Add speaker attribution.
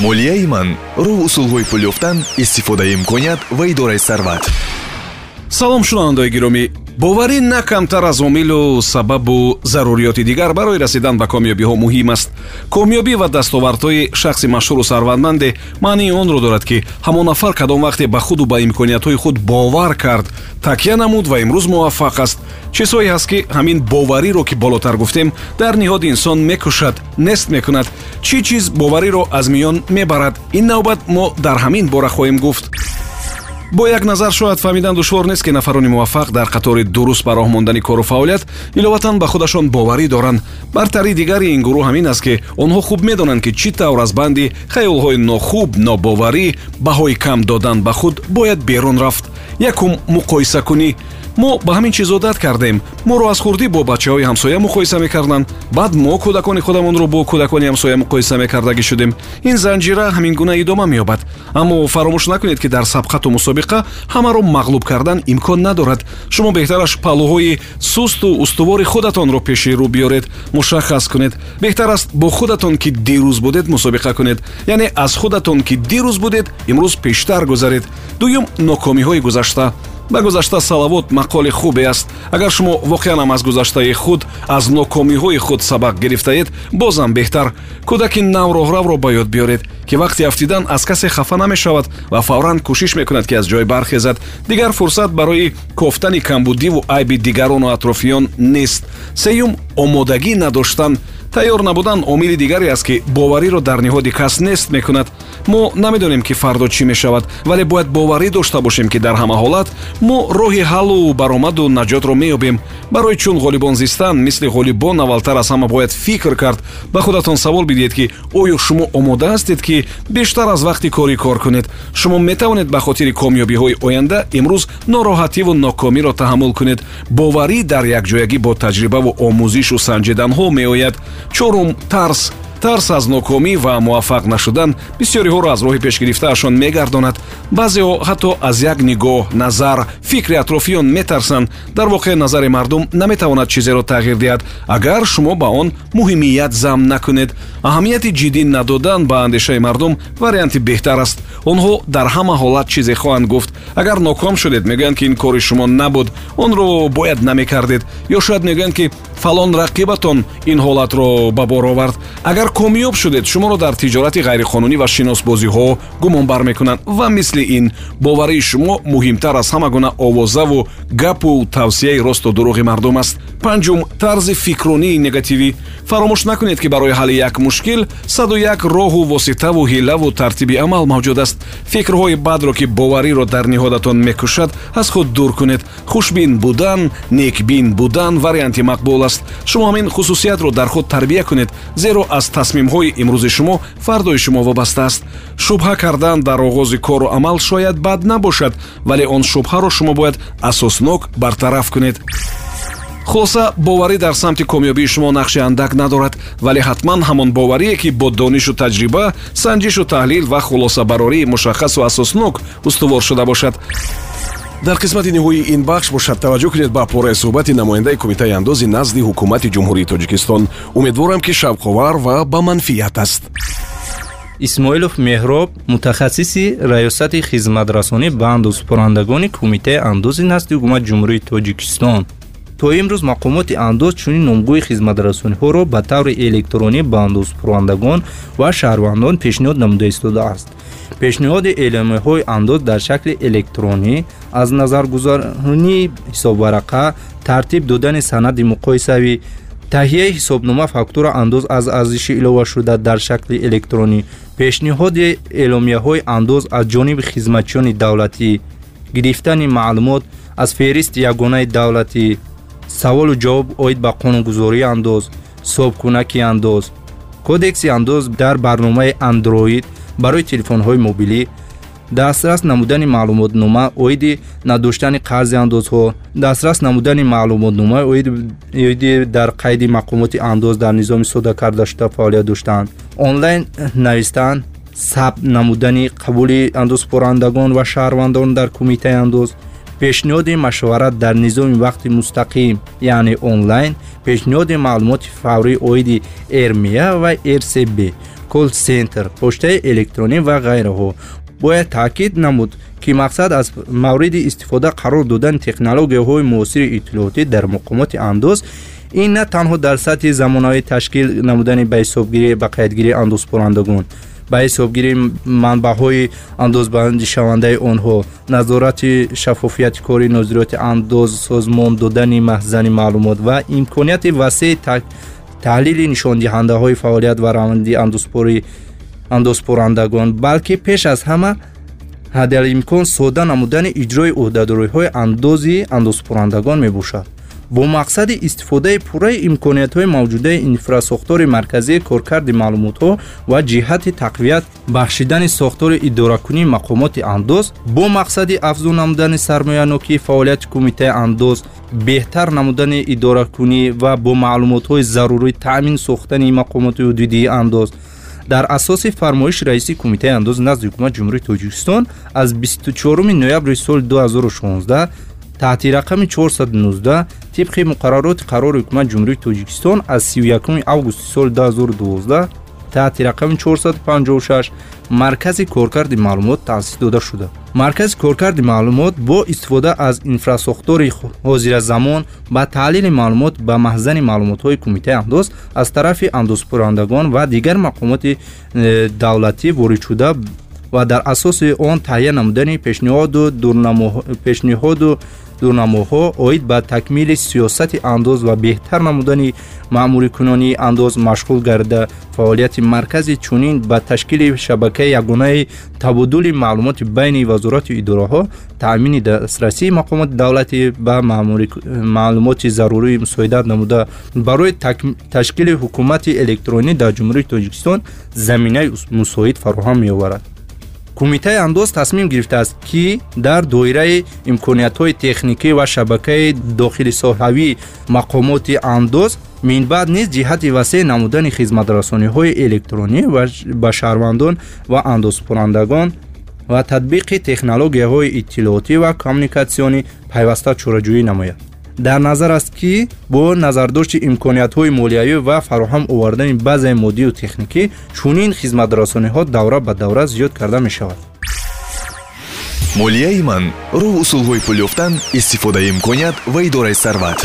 Speaker 1: молияи ман роҳ усулҳои пул ёфтан истифодаи имконият ва идораи сарват.
Speaker 2: Салом шунавандаои гиромӣ боварӣ на камтар аз омилу сабабу заруриёти дигар барои расидан ба комёбиҳо муҳим аст. комёбӣ ва дастовардҳои шахси машҳуру сарватманде маънии онро дорад ки ҳамон нафар кадом вақте ба худу ба имкониятҳои худ бовар кард. такя намуд ва имрӯз муваффақ аст. чизҳое ҳаст ки ҳамин бовариро ки болотар гуфтем дар ниҳоди инсон мекушад нест мекунад. чӣ чиз бовариро аз миён мебарад? ин навбат мо дар ҳамин бора хоҳем гуфт бо як назар шояд фаҳмидан душвор нест ки нафарони муваффақ дар қатори дуруст ба роҳ мондани кору фаъолият иловатан ба худашон боварӣ доранд. Бартари дигари ин гурӯҳ ҳамин аст ки онҳо хуб медонанд ки чӣ тавр аз банди хаёлҳои нохуб нобоварӣ баҳои кам додан ба худ бояд берун рафт. Якум муқоисакунӣ мо ба ҳамин чиз одат кардем. моро аз хурдӣ бо бачаҳои ҳамсоя муқоиса мекарданд. Баъд мо кӯдакони худамонро бо кӯдакони ҳамсоя муқоиса мекардагӣ шудем. ин занҷира ҳамин гуна идома меёбад. Аммо фаромӯш накунед ки дар сабқату мусобиқа ҳамаро мағлуб кардан имкон надорад. Шумо беҳтараш паллӯҳои сусту устувори худатонро пеши рӯ биёред мушаххас кунед. Беҳтар аст бо худатон ки дирӯз будед мусобиқа кунед. Яъне аз худатон ки дирӯз будед имрӯз пештар гузаред. Дуюм нокомиҳои гузашта ба гузашта салавот мақоли хубе аст. Агар шумо воқеанам аз гузаштаи худ аз нокомиҳои худ сабақ гирифтаед бозам беҳтар. Кӯдаки навроҳравро ба ёд биёред ки вақти афтидан аз касе хафа намешавад ва фавран кӯшиш мекунад ки аз ҷой бархезад. Дигар фурсат барои кофтани камбудиву айби дигарону атрофиён нест. Сеюм омодагӣ надоштан тайёр набудан омили дигаре аст ки бовариро дар ниҳоди кас нест мекунад. Мо намедонем ки фардо чӣ мешавад вале бояд боварӣ дошта бошем ки дар ҳама ҳолат мо роҳи ҳаллу баромаду наҷотро меёбем. Барои чун ғолибон зистан мисли ғолибон аввалтар аз ҳама бояд фикр кард. Ба худатон савол бидиҳед ки оё шумо омода ҳастед ки бештар аз вақти корӣ кор кунед? Шумо метавонед ба хотири комёбиҳои оянда имрӯз нороҳативу нокомиро таҳаммул кунед? Боварӣ дар якҷоягӣ бо таҷрибаву омӯзишу санҷиданҳо меояд чорум тарс. Тарс аз нокомӣ ва муваффақ нашудан бисёриҳоро аз роҳи пешгирифтаашон мегардонад. Баъзеҳо ҳатто аз як нигоҳ назар фикри атрофиён метарсанд. Дар воқеъ назари мардум наметавонад чизеро тағйир диҳад. Агар шумо ба он муҳимият зам накунед аҳамияти ҷиддӣ надодан ба андешаи мардум варианти беҳтар аст. Онҳо дар ҳама ҳолат чизе хоҳанд гуфт. Агар ноком шудед мегӯянд ки ин кори шумо набуд. Онро бояд намекардед ё шояд мегӯянд ки фалон рақибатон ин ҳолатро ба бор овард. Агар комёб шудед шуморо дар тиҷорати ғайриқонунӣ ва шиносбозиҳо гумонбар мекунанд ва мисли ин боварии шумо муҳимтар аз ҳама гуна овозаву гапу тавсияи росту дурӯғи мардум аст. Панҷум тарзи фикрунии негативӣ. Фаромӯш накунед ки барои ҳалли як мушкил саду як роҳу воситаву ҳилаву тартиби амал мавҷуд аст. Фикрҳои бадро ки бовариро дар ниҳодатон мекушад аз худ дур кунед. Хушбин будан некбин будан варианти мақбул аст шумо ҳамин хусусиятро дар худ тарбия кунед зеро аз тасмимҳои имрӯзи шумо фардои шумо вобаста аст. Шубҳа кардан дар оғози кору амал шояд бад набошад вале он шубҳаро шумо бояд асоснок бартараф кунед. Хулоса боварӣ дар самти комёбии шумо нақши андак надорад вале ҳатман ҳамон боварие ки бо донишу таҷриба санҷишу таҳлил ва хулосабарории мушаххасу асоснок устувор шуда бошад дар қисмати ниҳоии ин бахш бошад таваҷҷӯҳ кунед ба пораи суҳбати намояндаи кумитаи андози назди ҳукумати ҷумҳурии тоҷикистон. Умедворам ки шавқовар ва ба манфиат аст.
Speaker 3: Исмоилов меҳроб мутахассиси раёсати хизматрасонӣ ба андозпурандагони кумитаи андози назди ҳукумати ҷумҳурии тоҷикистон то имрӯз мақомоти андоз чунин номгӯи хизматрасониҳоро ба таври электронӣ ба андозпурандагон ва шаҳрвандон пешниҳод намуда истодааст. Пешниҳоди эъломияҳои андоз дар шакли электронӣ аз назаргузарии ҳисобварақа тартиб додани санади муқоисавӣ таҳияи ҳисобнома фактура андоз аз арзиши иловашуда дар шакли электронӣ пешниҳоди эъломияҳои андоз аз ҷониби хизматчиёни давлатӣ гирифтани маълумот аз феҳристи ягонаи давлатӣ саволу ҷавоб оид ба қонунгузории андоз собкунаки андоз. Кодекси андоз дар барномаи андроид барои телефонҳои мобилӣ дастрас намудани маълумотнома оиди надоштани қарзи андозҳо дастрас намудани маълумотнома оиди дар қайди мақомоти андоз дар низоми сода кардашуда фаъолият доштанд. Онлайн навистан сабт намудани қабули андозпурандагон ва шаҳрвандон дар кумитаи андоз пешниҳоди машварат дар низоми вақти мустақим яъне онлайн пешниҳоди маълумоти фаврӣ оиди эрмия ва рсб кол сентр почтаи электронӣ ва ғайраҳо бояд таъкид намуд ки мақсад аз мавриди истифода қарор додани технологияҳои муосири иттилоотӣ дар мақомоти андоз ин на танҳо дар сатҳи замонавӣ ташкил намудани ба ҳисобгирӣ ба қайдгирии андозкунандагон ба ҳисобгирии манбаъҳои андозбандишавандаи онҳо. Назорати шаффофияти кори нозироти андоз созмон додани маҳзани маълумот ва имконияти васеъи таҳлили нишондиҳандаҳои фаъолият ва раванди андозпорандагон балки пеш аз ҳама ҳадалимкон сода намудани иҷрои ӯҳдадориҳои андози андозпорандагон мебошад бо мақсади истифодаи пурраи имкониятҳои мавҷудаи инфрасохтори марказии коркарди маълумотҳо ва ҷиҳати тақвият бахшидани сохтори идоракунии мақомоти андоз бо мақсади афзун намудани сармоянокии фаъолияти кумитаи андоз беҳтар намудани идоракунӣ ва бо маълумотҳои зарурӣ таъмин сохтани мақомоти ҳудудии андоз. Дар асоси фармоиши раиси кумитаи андози назди ҳукумати ҷумҳурии тоҷикистон аз 24 ноябри соли 2016 таҳти рақами 419 тибқи муқаррароти қарори ҳукумати ҷумҳурии тоҷикистон аз 31 августи соли 2012 таҳти рақами 456 маркази коркарди маълумот таъсис дода шуда маркази коркарди маълумот бо истифода аз инфрасохтори ҳозиразамон ба таҳлили маълумот ба маҳзани маълумотҳои кумитаи андоз аз тарафи андозкунандагон ва дигар мақомоти э, давлатӣ воридшуда ва дар асоси он таҳия намудани пешниҳоду пешниҳоду дурнамоҳо оид ба такмили сиёсати андоз ва беҳтар намудани маъмурикунонии андоз машғул гарда. Фаъолияти маркази чунин ба ташкили шабакаи ягонаи табодули маълумоти байни вазорату идораҳо таъмини дастрасии мақомоти давлатӣ ба маълумоти зарурӣ мусоидат намуда. Барои ташкили ҳукумати электронӣ дар ҷумҳурии тоҷикистон заминаи мусоид фароҳам меоварад кумитаи андоз тасмим гирифтааст ки дар доираи имкониятҳои техникӣ ва шабакаи дохилисоҳавии мақомоти андоз минбаъд низ ҷиҳати васеъ намудани хизматрасониҳои электронӣ ба шаҳрвандон ва андозкунандагон ва татбиқи технологияҳои иттилоотӣ ва коммуникатсионӣ пайваста чораҷӯӣ намояд дар назар аст ки бо назардошти имкониятҳои молиявӣ ва фароҳам овардани баъзеи моддию техникӣ чунин хизматрасониҳо давра ба давра зиёд карда мешавад.
Speaker 1: Молияи ман роҳ усулҳои пул ёфтан истифодаи имконият ва идораи сарват